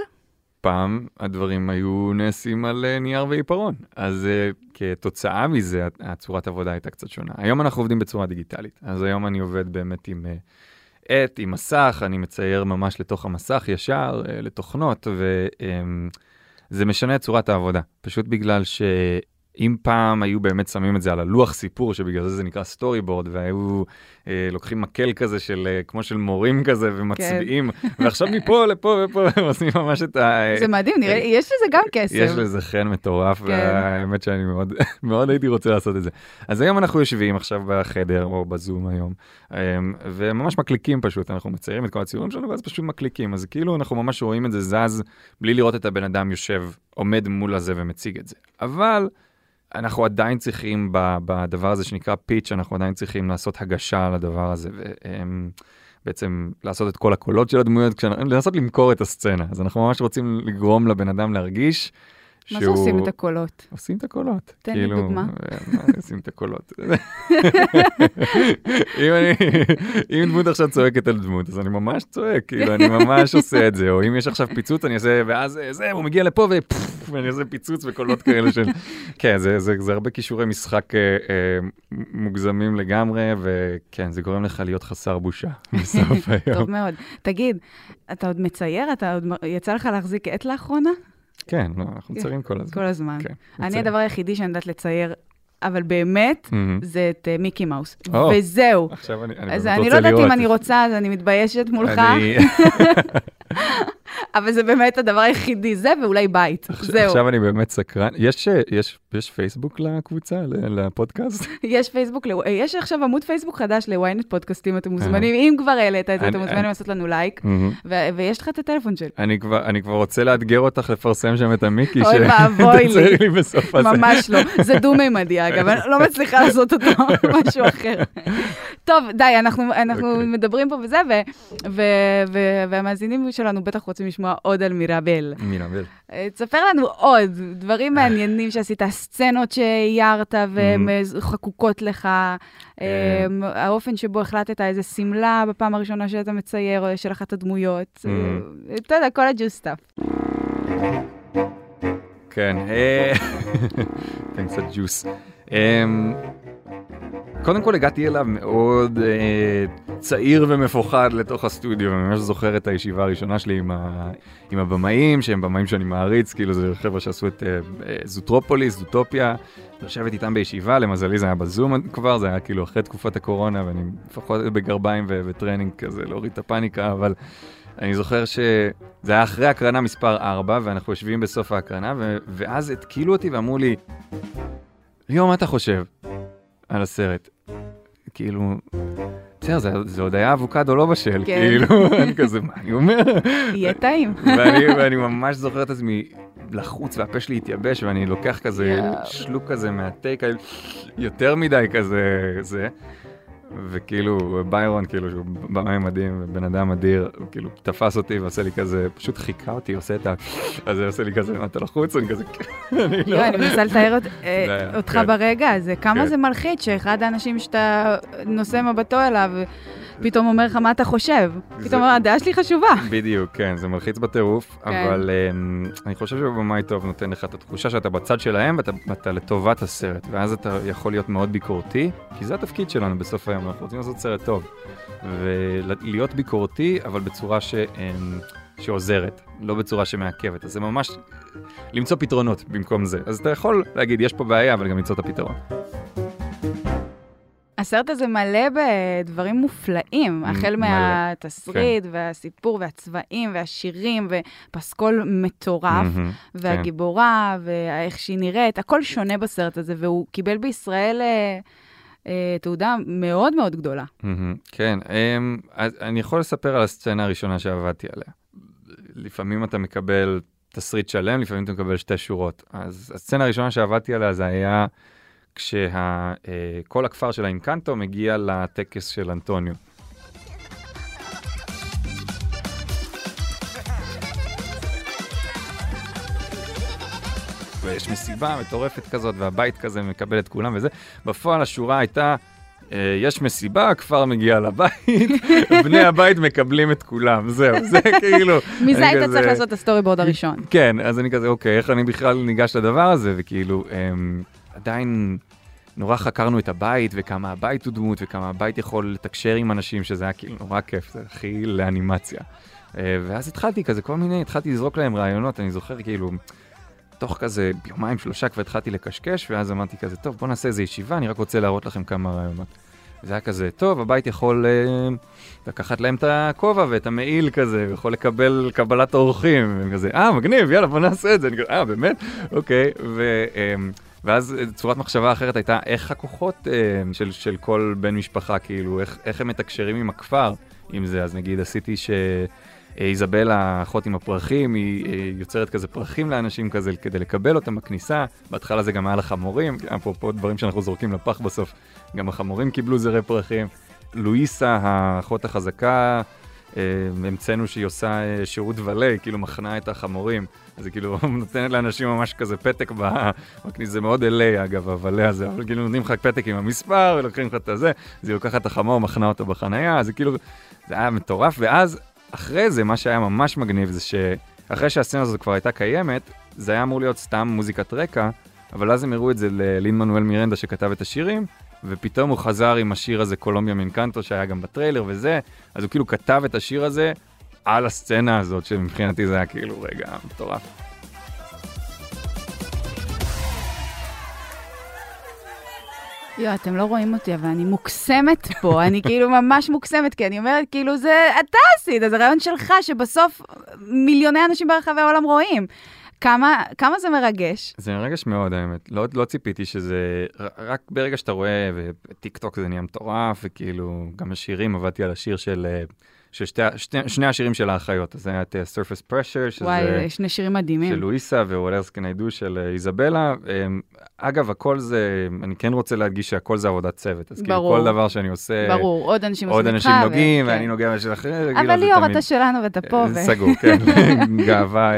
פעם הדברים היו נעשים על אה, נייר ועיפרון, אז אה, כתוצאה מזה הצורת עבודה הייתה קצת שונה. היום אנחנו עובדים בצורה דיגיטלית, אז היום אני עובד באמת עם אה, עט, עם מסך, אני מצייר ממש לתוך המסך ישר, אה, לתוכנות, וזה משנה את צורת העבודה, פשוט בגלל ש... אם פעם היו באמת שמים את זה על הלוח סיפור, שבגלל זה זה נקרא סטורי בורד, והיו אה, לוקחים מקל כזה של, אה, כמו של מורים כזה, ומצביעים, ועכשיו מפה לפה ופה, [LAUGHS] הם עושים ממש את ה... זה מדהים, נראה, יש לזה גם כסף. יש לזה חן מטורף, כן. והאמת שאני מאוד, [LAUGHS] מאוד הייתי רוצה לעשות את זה. אז היום אנחנו יושבים עכשיו בחדר, או בזום היום, אמ, וממש מקליקים פשוט, אנחנו מציירים את כל הציורים שלנו, ואז פשוט מקליקים. אז כאילו אנחנו ממש רואים את זה זז, בלי לראות את הבן אדם יושב, עומד מול הזה ומציג את זה. אבל... אנחנו עדיין צריכים, בדבר הזה שנקרא פיץ', אנחנו עדיין צריכים לעשות הגשה לדבר הזה, ובעצם לעשות את כל הקולות של הדמויות, לנסות למכור את הסצנה. אז אנחנו ממש רוצים לגרום לבן אדם להרגיש מה זה עושים את הקולות? עושים את הקולות. תן לי כאילו, דוגמה. אה, מה עושים את הקולות? אם דמות עכשיו צועקת על דמות, אז אני ממש צועק, כאילו, אני ממש עושה את זה, או אם יש עכשיו פיצוץ, אני אעשה, ואז אה, זה, הוא מגיע לפה, ואני עושה פיצוץ וקולות כאלה של... כן, זה, הרבה כישורי משחק אה, אה, מוגזמים לגמרי, וכן, זה גורם לך להיות חסר בושה [LAUGHS] בסוף [LAUGHS] היום. טוב מאוד. תגיד, אתה עוד מצייר? אתה עוד... יצא לך להחזיק עט לאחרונה? כן, לא, אנחנו מציירים כל הזמן. כל הזמן. כן, אני. הדבר היחידי שאני יודעת לצייר, אבל באמת. זה את אה, מיקי מאוס. או. וזהו. עכשיו אני, אני אז באמת אני רוצה לא לראות. יודעת אם אני רוצה, אז אני מתביישת מולך, אני- [LAUGHS] אבל זה באמת הדבר היחידי, זה ואולי בית. זהו. עכשיו אני באמת סקרן. יש, יש, יש פייסבוק לקבוצה, לפודקאסט? [LAUGHS] יש פייסבוק, יש עכשיו עמוד פייסבוק חדש ל-ynet פודקאסטים, אתם מוזמנים, אם כבר העלית את זה, אני- אתם מוזמנים אני- לעשות לנו לייק, ויש לך את הטלפון שלי. אני כבר, אני כבר רוצה לאתגר אותך לפרסם שם את המיקי, אוי ואבוי [LAUGHS] לי. ממש לא. זה דו-מימדי, אגב, אני לא מצליחה לעשות אותו [LAUGHS] [LAUGHS] משהו אחר. טוב, די, אנחנו, אנחנו אוקיי. מדברים פה וזה, ו- ו- ו- והמאזינים שלנו בטח רוצים לשמוע עוד על מיראבל. מינה בל. אה, תספר לנו עוד דברים מעניינים שעשית, סצנות שאיירת והן אה, חקוקות לך, אה, האופן שבו החלטת איזה שמלה בפעם הראשונה שאתה מצייר, אה, של אחת הדמויות, אה, אתה יודע, כל ה juice stuff. כן, אה, [LAUGHS] תן קצת ג'וס. אמ, קודם כל הגעתי אליו מאוד אה, צעיר ומפוחד לתוך הסטודיו, ואני ממש זוכר את הישיבה הראשונה שלי עם, ה, עם הבמאים, שהם במאים שאני מעריץ, כאילו זה חבר'ה שעשו את אה, אה, Zootropolis, Zootopia, לשבת איתם בישיבה, למזלי זה היה בזום כבר, זה היה כאילו אחרי תקופת הקורונה, ואני לפחות בגרביים ו- וטרנינג כזה, להוריד את הפאניקה, אבל אני זוכר שזה היה אחרי הקרנה מספר 4, ואנחנו יושבים בסוף ההקרנה, ו- ואז התקילו אותי ואמרו לי, ליאור, מה אתה חושב על הסרט? כאילו, בסדר, זה, זה עוד היה אבוקדו לא בשל, כן. כאילו, אני כזה, מה אני אומר? יהיה טעים. ואני, ואני ממש זוכר את עצמי לחוץ והפה שלי התייבש ואני לוקח כזה. שלוק כזה מהטייק יותר מדי כזה זה. וכאילו ביירון כאילו שהוא במאי מדהים ובן אדם אדיר הוא כאילו תפס אותי ועושה לי כזה פשוט חיכה אותי עושה את ה... אז הוא עושה לי כזה מה אתה לחוץ אני כזה "כן, אני לא. לא, אני מנסה לתאר [LAUGHS] אה, זה אותך כן. ברגע הזה, כמה כן. זה מלחיץ שאחד האנשים שאתה נושא מבטו אליו, פתאום אומר לך מה אתה חושב. פתאום אומר, הדעה שלי חשובה. בדיוק, כן, זה מלחיץ בטירוף, כן. אבל אמ, אני חושב שבמאי טוב נותן לך את התחושה שאתה בצד שלהם ואתה, ואתה לטובת הסרט, ואז אתה יכול להיות מאוד ביקורתי, כי זה התפקיד שלנו בסוף היום, אנחנו רוצים לעשות סרט טוב. ולהיות ביקורתי, אבל בצורה ש, אמ, שעוזרת, לא בצורה שמעכבת. אז זה ממש למצוא פתרונות במקום זה. אז אתה יכול להגיד, יש פה בעיה, אבל גם למצוא את הפתרון. הסרט הזה מלא בדברים מופלאים, החל מהתסריט והסיפור והצבעים והשירים ופסקול מטורף. מהמם, והגיבורה, ואיך שהיא נראית, הכל שונה בסרט הזה, והוא קיבל בישראל אה, אה, תעודה מאוד מאוד גדולה. כן, אמ, אז אני יכול לספר על הסצנה הראשונה שעבדתי עליה. לפעמים אתה מקבל תסריט שלם, לפעמים אתה מקבל שתי שורות. אז הסצנה הראשונה שעבדתי עליה זה היה כשכל הכפר של האינקנטו מגיע לטקס של אנטוניו. ויש מסיבה מטורפת כזאת, והבית כזה מקבל את כולם וזה. בפועל השורה הייתה, אה, יש מסיבה, הכפר מגיע לבית, [LAUGHS] בני הבית מקבלים את כולם, זהו, זה [LAUGHS] כאילו... מזה היית כזה- צריך לעשות את ה storyboard הראשון. כן, אז אני כזה, אוקיי, איך אני בכלל ניגש לדבר הזה, וכאילו, אמ, עדיין נורא חקרנו את הבית, וכמה הבית הוא דמות, וכמה הבית יכול לתקשר עם אנשים, שזה היה כאילו נורא כיף, זה הכי לאנימציה. אה, ואז התחלתי כזה, כל מיני, התחלתי לזרוק להם רעיונות, אני זוכר כאילו, תוך כזה יומיים, שלושה כבר התחלתי לקשקש, ואז אמרתי כזה, טוב, בוא נעשה איזה ישיבה, אני רק רוצה להראות לכם כמה רעיונות. זה היה כזה, טוב, הבית יכול אה, לקחת להם את הכובע ואת המעיל כזה, ויכול לקבל קבלת אורחים, והם כזה, אה, מגניב, יאללה, בוא נעשה את זה. אני כזה, אה, באמת? אוקיי. ו, אה, ואז אה, צורת מחשבה אחרת הייתה, איך הכוחות אה, של, של כל בן משפחה, כאילו, איך, איך הם מתקשרים עם הכפר, עם זה. אז נגיד, עשיתי ש... אה, איזבל, האחות עם הפרחים, היא אה, יוצרת כזה פרחים לאנשים כזה כדי לקבל אותם בכניסה. בהתחלה זה גם היה לחמורים, אפרופו דברים שאנחנו זורקים לפח בסוף, גם החמורים קיבלו זרי פרחים. לואיסה, האחות החזקה, המצאנו שהיא עושה אה, שירות ולה, היא כאילו מחנה את החמורים. אז היא כאילו [LAUGHS] נותנת לאנשים ממש כזה פתק בכניסה, זה מאוד אלי אגב, הוולה הזה, אבל כאילו נותנים לך פתק עם המספר, ולוקחים לך את הזה, אז היא לוקחת את החמור, מחנה אותו בחנייה, אז זה כאילו, זה היה מטורף, ואז אחרי זה, מה שהיה ממש מגניב זה שאחרי שהסצנה הזאת כבר הייתה קיימת, זה היה אמור להיות סתם מוזיקת רקע, אבל אז הם הראו את זה ללין מנואל מירנדה שכתב את השירים, ופתאום הוא חזר עם השיר הזה, קולומביה מינקנטו, שהיה גם בטריילר וזה, אז הוא כאילו כתב את השיר הזה על הסצנה הזאת, שמבחינתי זה היה כאילו רגע מטורף. יואו, אתם לא רואים אותי, אבל אני מוקסמת פה, [LAUGHS] אני כאילו ממש מוקסמת, כי אני אומרת, כאילו, זה אתה עשית, זה רעיון שלך, שבסוף מיליוני אנשים ברחבי העולם רואים. כמה, כמה זה מרגש. זה מרגש מאוד האמת, לא, לא ציפיתי שזה, רק ברגע שאתה רואה, וטיק טוק זה נהיה מטורף, וכאילו, גם השירים, עבדתי על השיר של, אה, של שתי, שתי, שני השירים של האחיות, אז זה היה את אה, Surface Pressure, שזה וואי, שני שירים מדהימים. של לואיסה ו-What else can I do של אה, איזבלה. אה, אגב, הכל זה, אני כן רוצה להדגיש שהכל זה עבודת צוות, אז כאילו ברור. כל דבר שאני עושה, ברור, עוד אנשים עוד עושים איתך. אנשים ו- נוגעים, כן. ואני נוגע בשל אחר, כאילו, אבל ליאור, אתה שלנו ואתה פה, אה, סגור, כן, [LAUGHS] גאווה.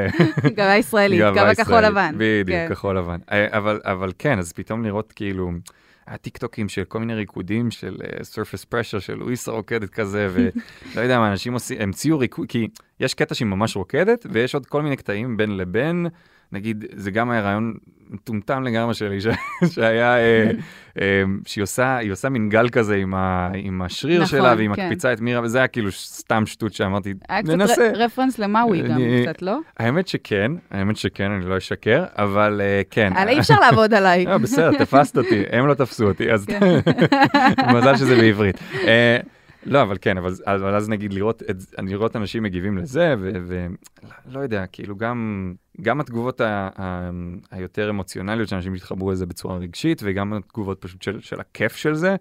גאווה ישראלית, גאווה גאווה כחול לבן. בדיוק, כן. כחול לבן. אבל, אבל כן, אז פתאום לראות כאילו, היה טיק טוקים של כל מיני ריקודים של uh, surface pressure, של לואיסה רוקדת כזה, ולא [LAUGHS] יודע מה, אנשים עושים, המציאו ריקוד, כי יש קטע שהיא ממש רוקדת, ויש עוד כל מיני קטעים בין לבין. נגיד, זה גם היה רעיון מטומטם לגמרי שלי, ש... [LAUGHS] שהיה, אה, [LAUGHS] אה, שהיא עושה, עושה מין גל כזה עם, ה... עם השריר נכון, שלה, והיא כן. מקפיצה את מירה, וזה היה כאילו סתם שטות שאמרתי, היה קצת ננסה. ר- רפרנס למאווי גם, קצת, לא? האמת שכן, האמת שכן, אני לא אשקר, אבל אה, כן. אבל אי אפשר לעבוד עליי. [LAUGHS] אה, בסדר, תפסת אותי, הם לא תפסו אותי, אז כן. מזל שזה בעברית. לא, אבל כן, אבל אבל אז נגיד לראות את לראות אנשים מגיבים לזה, ולא יודע, כאילו גם גם התגובות ה- ה- היותר אמוציונליות שאנשים התחברו לזה בצורה רגשית, וגם התגובות פשוט של של הכיף של זה,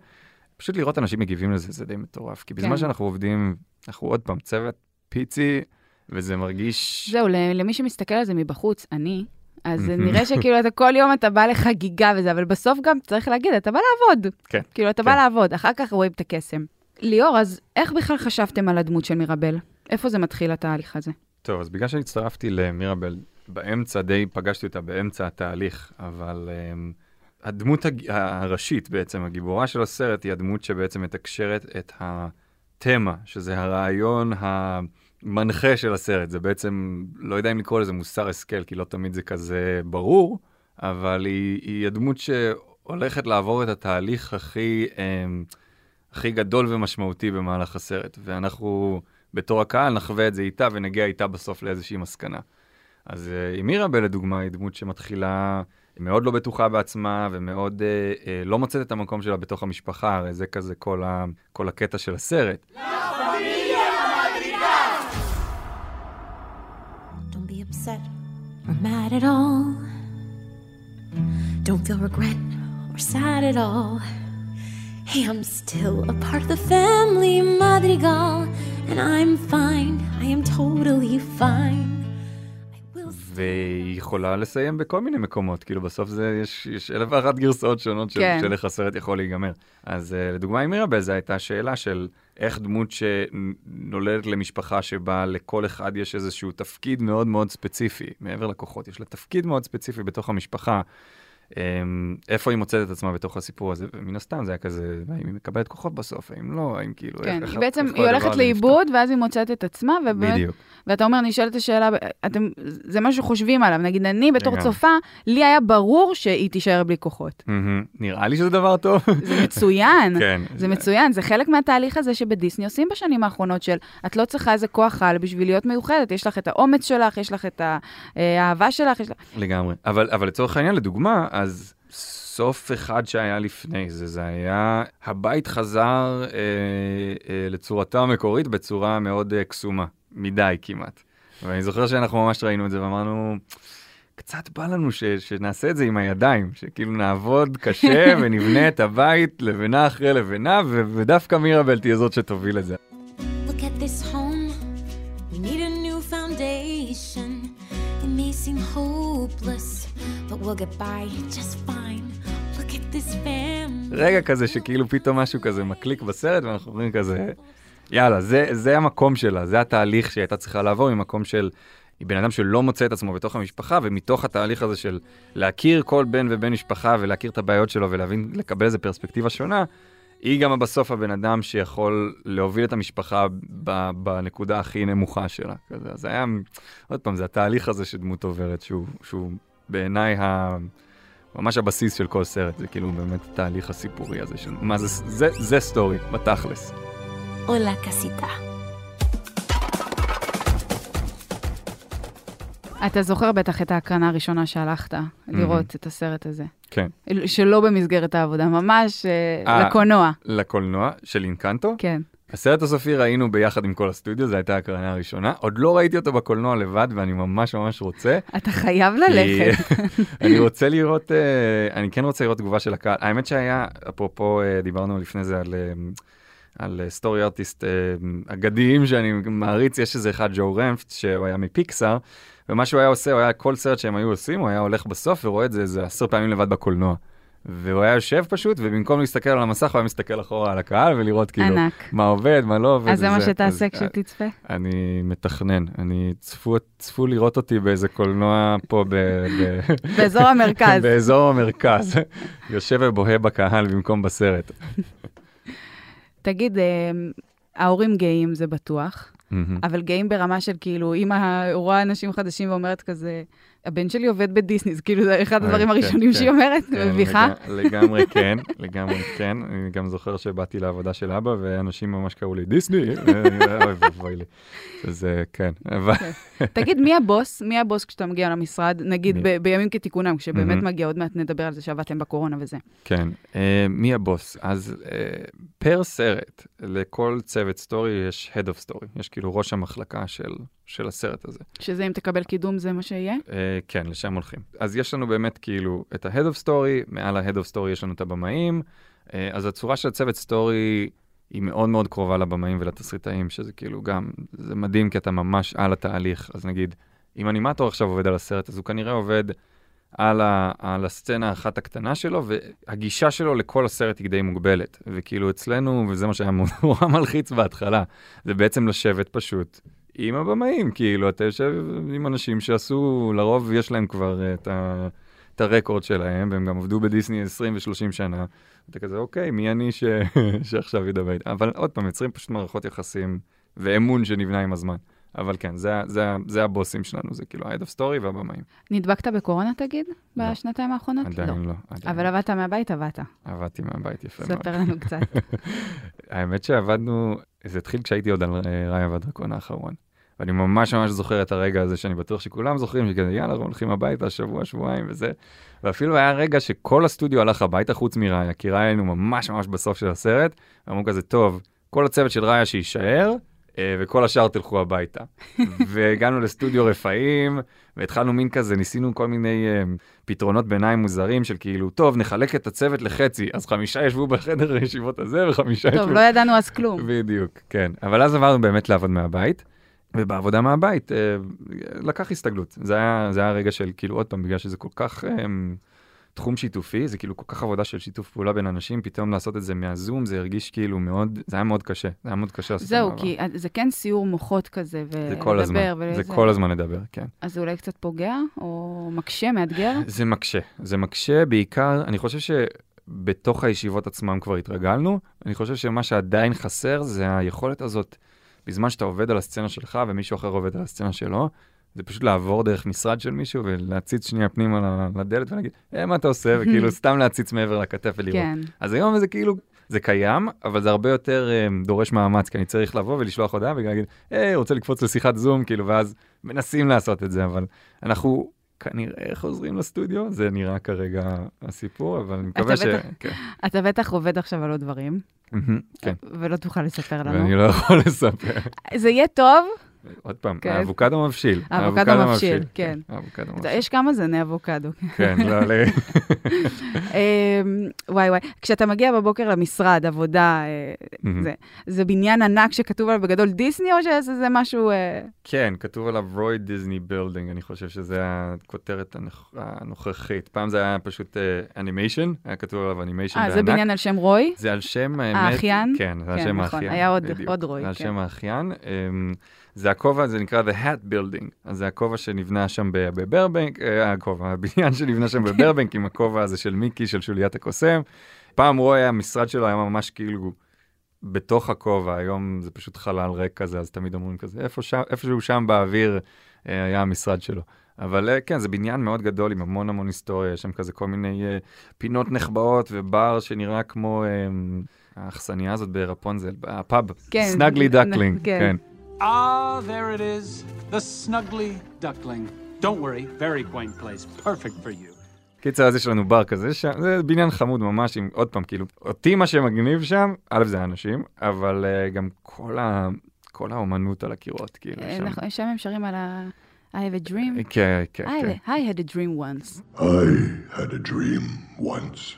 פשוט לראות אנשים מגיבים לזה, זה די מטורף. כי בזמן כן. שאנחנו עובדים, אנחנו עוד פעם צוות פיצי, וזה מרגיש... זהו, למי שמסתכל על זה מבחוץ, אני, אז נראה שכאילו אתה כל יום אתה בא לחגיגה וזה, אבל בסוף גם צריך להגיד, אתה בא לעבוד. כן, כאילו, אתה כן. בא לעבוד, אחר כך רואים את הקסם. ליאור, אז איך בכלל חשבתם על הדמות של מירבל? איפה זה מתחיל התהליך הזה? טוב, אז בגלל שהצטרפתי למירבל, באמצע די פגשתי אותה באמצע התהליך, אבל um, הדמות הג... הראשית בעצם, הגיבורה של הסרט, היא הדמות שבעצם מתקשרת את התמה, שזה הרעיון המנחה של הסרט. זה בעצם, לא יודע אם לקרוא לזה מוסר השכל, כי לא תמיד זה כזה ברור, אבל היא, היא הדמות שהולכת לעבור את התהליך הכי, um, הכי גדול ומשמעותי במהלך הסרט, ואנחנו... בתור הקהל נחווה את זה איתה ונגיע איתה בסוף לאיזושהי מסקנה. אז uh, עם מירבל לדוגמה היא דמות שמתחילה, מאוד לא בטוחה בעצמה ומאוד uh, uh, לא מוצאת את המקום שלה בתוך המשפחה, הרי זה כזה כל, ה, כל הקטע של הסרט. Don't feel regret or sad at all. Hey, I'm still a part of the family, Madrigal, and I'm fine. I am totally fine. I will והיא יכולה לסיים בכל מיני מקומות, כאילו בסוף זה, יש, יש אלף ואחת גרסאות שונות של, כן. של איך הסרט יכול להיגמר. אז uh, לדוגמה עם מירבל זו הייתה שאלה של איך דמות שנולדת למשפחה שבה לכל אחד יש איזשהו תפקיד מאוד מאוד ספציפי, מעבר לכוחות, יש לה תפקיד מאוד ספציפי בתוך המשפחה. Um, איפה היא מוצאת את עצמה בתוך הסיפור הזה, ומן הסתם זה היה כזה, האם היא מקבלת כוחות בסוף, האם לא, האם כאילו, כן, איך, היא בעצם, היא הולכת. לאיבוד, ואז היא מוצאת את עצמה, ובאמת, בדיוק. ואתה אומר, נשאלת השאלה, אתם, זה משהו שחושבים עליו. נגיד, אני בתור. צופה, לי היה ברור שהיא תישאר בלי כוחות. נראה לי שזה דבר טוב. זה מצוין. [LAUGHS] כן. זה מצוין, זה חלק מהתהליך הזה שבדיסני עושים בשנים האחרונות של את לא צריכה איזה כוח על בשביל להיות מיוחדת, יש לך את האומץ שלך, יש לך את אה, האהבה שלך, יש לך... לגמרי. אבל, אבל לצורך העניין, לדוגמה, אז סוף אחד שהיה לפני זה, זה היה, הבית חזר אה, אה, לצורתו המקורית בצורה מאוד אה, קסומה, מדי כמעט. ואני זוכר שאנחנו ממש ראינו את זה ואמרנו, קצת בא לנו ש, שנעשה את זה עם הידיים, שכאילו נעבוד קשה [LAUGHS] ונבנה את הבית לבנה אחרי לבנה, ו- ודווקא מירבל תהיה זאת שתוביל את זה. Hopeless, but we'll get by just fine. Look at this family. רגע כזה שכאילו פתאום משהו כזה מקליק בסרט ואנחנו אומרים כזה, יאללה, זה, זה המקום שלה, זה התהליך שהיא הייתה צריכה לעבור ממקום של, היא בן אדם שלא מוצא את עצמו בתוך המשפחה, ומתוך התהליך הזה של להכיר כל בן ובן משפחה ולהכיר את הבעיות שלו ולהבין, לקבל איזה פרספקטיבה שונה, היא גם בסוף הבן אדם שיכול להוביל את המשפחה ב, בנקודה הכי נמוכה שלה. כזה. אז היה, עוד פעם, זה התהליך הזה שדמות עוברת, שהוא, שהוא בעיניי ה... ממש הבסיס של כל סרט, זה כאילו באמת התהליך הסיפורי הזה של מה זה, זה, זה סטורי, בתכלס. Hola, casita. אתה זוכר בטח את ההקרנה הראשונה שהלכת לראות את הסרט הזה. כן. שלא במסגרת העבודה, ממש אה, אה. לקולנוע. לקולנוע של אינקנטו. כן. הסרט הסופי ראינו ביחד עם כל הסטודיו, זו הייתה הקרנה הראשונה. עוד לא ראיתי אותו בקולנוע לבד, ואני ממש ממש רוצה. אתה חייב ללכת. [LAUGHS] אני רוצה לראות, אה, אני כן רוצה לראות תגובה של הקהל. האמת שהיה, אפרופו, אה, דיברנו לפני זה על... אה, על סטורי ארטיסט אגדיים שאני מעריץ, יש איזה אחד, ג'ו רמפט, שהוא היה מפיקסאר, ומה שהוא היה עושה, הוא היה, כל סרט שהם היו עושים, הוא היה הולך בסוף ורואה את זה איזה עשר פעמים לבד בקולנוע. והוא היה יושב פשוט, ובמקום להסתכל על המסך, הוא היה מסתכל אחורה על הקהל ולראות כאילו ענק. מה עובד, מה לא עובד. אז זה מה. שתעשה כשתצפה. אני מתכנן, אני צפו, צפו לראות אותי באיזה קולנוע פה ב... ב... באזור המרכז. [LAUGHS] באזור המרכז, יושב ובוהה בקהל במקום בסרט. תגיד, אה, ההורים גאים זה בטוח. אבל גאים ברמה של כאילו, אמא רואה אנשים חדשים ואומרת כזה, הבן שלי עובד בדיסני, זה כאילו זה אחד אה, הדברים כן, הראשונים כן. שהיא אומרת, כן, מביכה. לג- לגמרי כן, לגמרי כן. אני גם זוכר שבאתי לעבודה של אבא, ואנשים ממש קראו לי דיסני, אוי ואבוי לי. אז אה, כן. תגיד, מי הבוס? מי הבוס כשאתה מגיע למשרד, נגיד בימים כתיקונם, כשבאמת. מגיע, עוד מעט נדבר על זה שעבדתם בקורונה וזה. כן, אה, מי הבוס? אז אה, פר סרט, לכל צוות סטורי יש Head of Story, יש כאילו ראש המחלקה של, של הסרט הזה. שזה אם תקבל קידום זה מה שיהיה? כן, לשם הולכים. אז יש לנו באמת כאילו את ה-Head of Story, מעל ה-Head of Story יש לנו את הבמאים, אה, אז הצורה של הצוות סטורי היא מאוד מאוד קרובה לבמאים ולתסריטאים, שזה כאילו גם, זה מדהים כי אתה ממש על התהליך. אז נגיד, אם אנימטור עכשיו עובד על הסרט, אז הוא כנראה עובד על, ה, על הסצנה האחת הקטנה שלו, והגישה שלו לכל הסרט היא די מוגבלת. וכאילו אצלנו, וזה מה שהיה [LAUGHS] נורא מלחיץ בהתחלה, זה בעצם לשבת פשוט עם הבמאים, כאילו, אתה יושב עם אנשים שעשו, לרוב יש להם כבר אה, את, ה, את הרקורד שלהם, והם גם עבדו בדיסני 20 ו-30 שנה. אתה כזה, אוקיי, מי אני ש... [LAUGHS] שעכשיו ידבר איתם? אבל עוד פעם, יוצרים פשוט מערכות יחסים ואמון שנבנה עם הזמן. אבל כן, זה, זה, זה הבוסים שלנו, זה כאילו ה-Head of Story והבמאים. נדבקת בקורונה, תגיד? לא. בשנתיים האחרונות? עדיין לא. עדיין אבל לא. עבדת מהבית, עבדת. עבדתי מהבית יפה מאוד. ספר לנו [LAUGHS] קצת. האמת שעבדנו, זה התחיל כשהייתי עוד על ראיה והדרקון האחרון. ואני ממש ממש זוכר את הרגע הזה שאני בטוח שכולם זוכרים, שכזה יאללה, הולכים הביתה שבוע, שבועיים וזה. ואפילו היה רגע שכל הסטודיו הלך הביתה חוץ מראיה, כי ראיה היינו ממש ממש בסוף של הסרט, אמרו כזה, טוב, כל הצוות של ראיה שיישאר, אה, וכל השאר תלכו הביתה. [LAUGHS] והגענו לסטודיו רפאים, והתחלנו מין כזה, ניסינו כל מיני אה, פתרונות ביניים מוזרים של כאילו, טוב, נחלק את הצוות לחצי, אז חמישה ישבו בחדר הישיבות הזה, וחמישה ישבו... טוב, לא ידענו אז כלום. בדיוק, כן. אבל אז עברנו באמת לעבוד מהבית, ובעבודה מהבית אה, לקח הסתגלות. זה היה, זה היה רגע של, כאילו, עוד פעם, בגלל שזה כל כך אה, תחום שיתופי, זה כאילו כל כך עבודה של שיתוף פעולה בין אנשים, פתאום לעשות את זה מהזום, זה הרגיש כאילו מאוד, זה היה מאוד קשה, זה היה מאוד קשה לעשות את זהו, המעבר. כי זה כן סיור מוחות כזה, ולדבר. זה כל הזמן, ולזה. זה כל הזמן לדבר, כן. אז זה אולי קצת פוגע, או מקשה, מאתגר? זה מקשה, זה מקשה בעיקר, אני חושב שבתוך הישיבות עצמם כבר התרגלנו, אני חושב שמה שעדיין חסר זה היכולת הזאת, בזמן שאתה עובד על הסצנה שלך ומישהו אחר עובד על הסצנה שלו, זה פשוט לעבור דרך משרד של מישהו ולהציץ שנייה פנימה לדלת ולהגיד, אה, מה אתה עושה? וכאילו [LAUGHS] סתם להציץ מעבר לכתף ולראות. כן. אז היום זה כאילו, זה קיים, אבל זה הרבה יותר אה, דורש מאמץ, כי אני צריך לבוא ולשלוח הודעה ולהגיד, היי, רוצה לקפוץ לשיחת זום, כאילו, ואז מנסים לעשות את זה, אבל אנחנו כנראה חוזרים לסטודיו, זה נראה כרגע הסיפור, אבל אני מקווה ש... כן. אתה בטח עובד עכשיו על עוד דברים, כן, ולא תוכל לספר לנו. ואני לא יכול לספר. זה יהיה טוב, עוד פעם, כן. האבוקדו מבשיל. האבוקדו מבשיל, כן. האבוקדו מבשיל. יש כמה זני אבוקדו. כן, לא, ל- [LAUGHS] אמ, וואי וואי, כשאתה מגיע בבוקר למשרד, עבודה, אה. זה, זה בניין ענק שכתוב עליו בגדול דיסני, או שזה זה משהו... אה, כן, כתוב עליו רוי דיסני building, אני חושב שזה הכותרת הנוכ- הנוכחית. פעם זה היה פשוט animation, היה כתוב עליו animation אה, בענק. זה בניין על שם רוי? זה על שם האמת. האחיין? כן, זה על כן, שם נכון, האחיין. היה עוד- רוי, זה על כן. שם האחיין. זה הכובע, זה נקרא The Hat Building. אז זה הכובע שנבנה שם בברבנק, אה, הכובע, הבניין [LAUGHS] שנבנה שם בברבנק עם הכובע הזה של מיקי, של שוליית הקוסם. פעם רוי, המשרד שלו היה ממש כאילו בתוך הכובע, היום זה פשוט חלל ריק כזה, אז תמיד אומרים כזה, איפה שם, איפשהו שם באוויר אה, היה המשרד שלו. אבל אה, כן, זה בניין מאוד גדול עם המון המון היסטוריה, יש שם כזה כל מיני אה, פינות נחבאות ובר שנראה כמו אה, האכסניה הזאת ברפונזל, הפאב, כן. Snuggly Duckling, כן. כן. Ah, there it is. The Snuggly Duckling. Don't worry, very quaint place. Perfect for you. קיצר, אז יש לנו בר כזה שם, זה בניין חמוד ממש, עם עוד פעם, כאילו, אותי מה שמגניב שם, א' זה האנשים, אבל uh, גם כל, ה, כל האומנות על הקירות, כאילו, אה, שם. נכון, שם הם שרים על ה... I have a dream. כן, כן, I כן. a- I had a dream once. I had a dream once.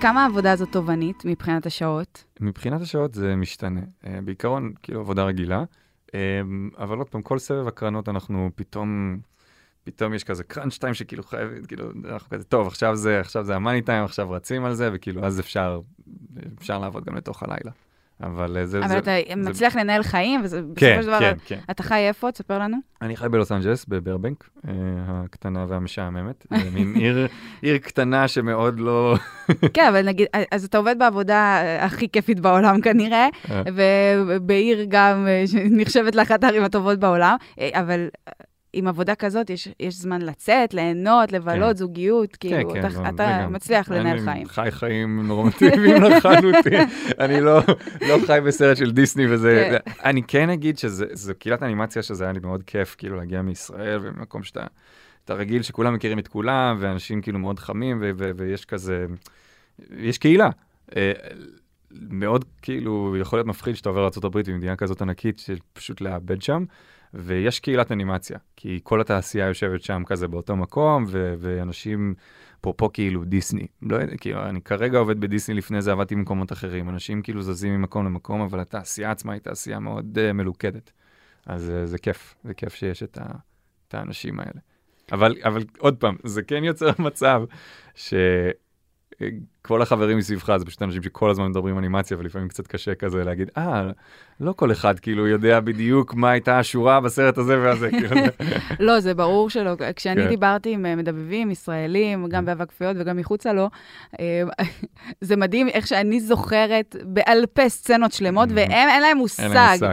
כמה העבודה הזאת תובענית מבחינת השעות? מבחינת השעות זה משתנה. Uh, בעיקרון, כאילו, עבודה רגילה, um, אבל עוד פעם, כל סבב הקרנות אנחנו פתאום, פתאום יש כזה קראנץ' טיים שכאילו חייב, כאילו, אנחנו כזה, טוב, עכשיו זה, עכשיו זה המאני טיים, עכשיו רצים על זה, וכאילו, אז אפשר, אפשר לעבוד גם לתוך הלילה. אבל אה, זה... אבל זה, אתה זה- מצליח לנהל חיים, וזה כן, בסופו של דבר... כן, כן. אתה חי איפה? תספר לנו. אני חי בלוס אנג'לס, בברבנק, אה, הקטנה והמשעממת. זה מין עיר, עיר קטנה שמאוד לא... [LAUGHS] כן, אבל נגיד, אז אתה עובד בעבודה אה, הכי כיפית בעולם כנראה, אה. ובעיר גם אה, שנחשבת לאחת הערים הטובות בעולם, אה, אבל אה, עם עבודה כזאת יש, יש זמן לצאת, ליהנות, לבלות, כן. זוגיות, כאילו, כן, אתה, גם- אתה וגם. מצליח לנהל אני חיים. חי חיים נורמטיביים [LAUGHS] לחלוטין. אני לא, לא חי בסרט של דיסני וזה... כן. אני כן אגיד שזו קהילת אנימציה שזה היה לי מאוד כיף, כאילו להגיע מישראל וממקום שאתה... אתה רגיל שכולם מכירים את כולם, ואנשים כאילו מאוד חמים, ו- ו- ויש כזה... יש קהילה. אה, מאוד כאילו, יכול להיות מפחיד שאתה עובר לארה"ב עם מדינה כזאת ענקית, שפשוט לאבד שם. ויש קהילת אנימציה, כי כל התעשייה יושבת שם כזה באותו מקום, ו- ואנשים, אפרופו כאילו דיסני, לא יודע, כאילו, אני כרגע עובד בדיסני, לפני זה עבדתי במקומות אחרים, אנשים כאילו זזים ממקום למקום, אבל התעשייה עצמה היא תעשייה מאוד uh, מלוכדת. אז uh, זה כיף, זה כיף שיש את, ה- את האנשים האלה. אבל, אבל עוד פעם, זה כן יוצר [LAUGHS] מצב ש... כל החברים מסביבך זה פשוט אנשים שכל הזמן מדברים אנימציה ולפעמים קצת קשה כזה להגיד, אה, לא כל אחד כאילו יודע בדיוק מה הייתה השורה בסרט הזה והזה, [LAUGHS] כאילו, לא, זה ברור שלא. כשאני כן. דיברתי עם אה, מדבבים ישראלים, גם באבק כפיות וגם מחוצה לו, אה, [LAUGHS] זה מדהים איך שאני זוכרת בעל פה סצנות שלמות, Mhm. והם, אין להם מושג.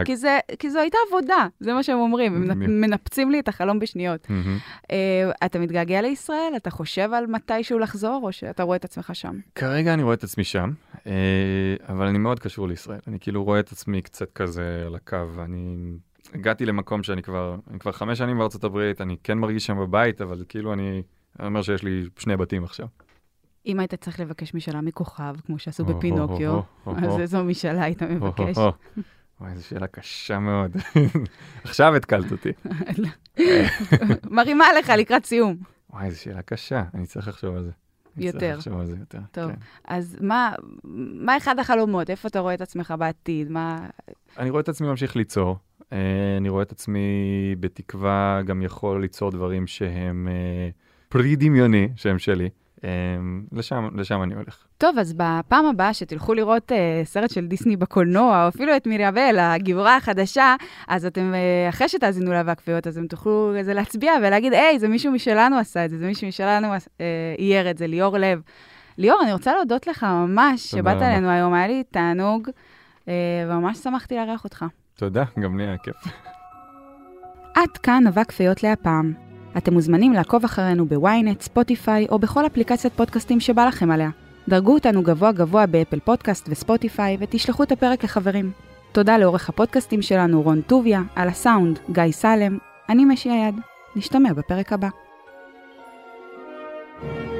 כי זה- כי זו הייתה עבודה, זה מה שהם אומרים, הם. מנפצים לי את החלום בשניות. מהמם. אה, אתה מתגעגע לישראל? אתה חושב על מתישהו לחזור, או שאתה רואה את עצמך שם? כרגע אני רואה את עצמי שם, אה, אבל אני מאוד קשור לישראל. אני כאילו רואה את עצמי קצת כזה על הקו. אני הגעתי למקום שאני כבר, אני כבר חמש שנים בארצות הברית, אני כן מרגיש שם בבית, אבל כאילו אני, אני אומר שיש לי שני בתים עכשיו. אם היית צריך לבקש משאלה מכוכב, כמו שעשו בפינוקיו, אז. איזו משאלה היית מבקש? וואי, זו שאלה קשה מאוד. [LAUGHS] עכשיו התקלת אותי. [LAUGHS] מרימה לך לקראת סיום. וואי, זו שאלה קשה, אני צריך לחשוב על זה. יותר. יותר. טוב. כן. אז מה, מה אחד החלומות? איפה אתה רואה את עצמך בעתיד? מה... אני רואה את עצמי ממשיך ליצור. אה, אני רואה את עצמי בתקווה גם יכול ליצור דברים שהם אה, פרי דמיוני, שהם שלי. אה, לשם, לשם אני הולך. טוב, אז בפעם הבאה שתלכו לראות אה, סרט של דיסני בקולנוע, או אפילו את מיריאבל, הגיבורה החדשה, אז אתם, אה, אחרי שתאזינו לה והכפיות, אז אתם תוכלו כזה להצביע ולהגיד, היי, זה מישהו משלנו עשה את זה, זה מישהו משלנו אה, אייר את זה, ליאור לב. ליאור, אני רוצה להודות לך ממש שבאת. אלינו היום, היה לי תענוג, אה, וממש שמחתי לארח אותך. תודה, גם לי היה כיף. עד כאן אבק פיות להפעם. אתם מוזמנים לעקוב אחרינו בוויינט, ספוטיפיי או בכל אפליקציית פודקאסטים שבא לכם עליה. דרגו אותנו גבוה גבוה באפל פודקאסט וספוטיפיי ותשלחו את הפרק לחברים. תודה לעורך הפודקאסטים שלנו רון טוביה, על הסאונד גיא סלם, אני משי היד. נשתמע בפרק הבא. thank you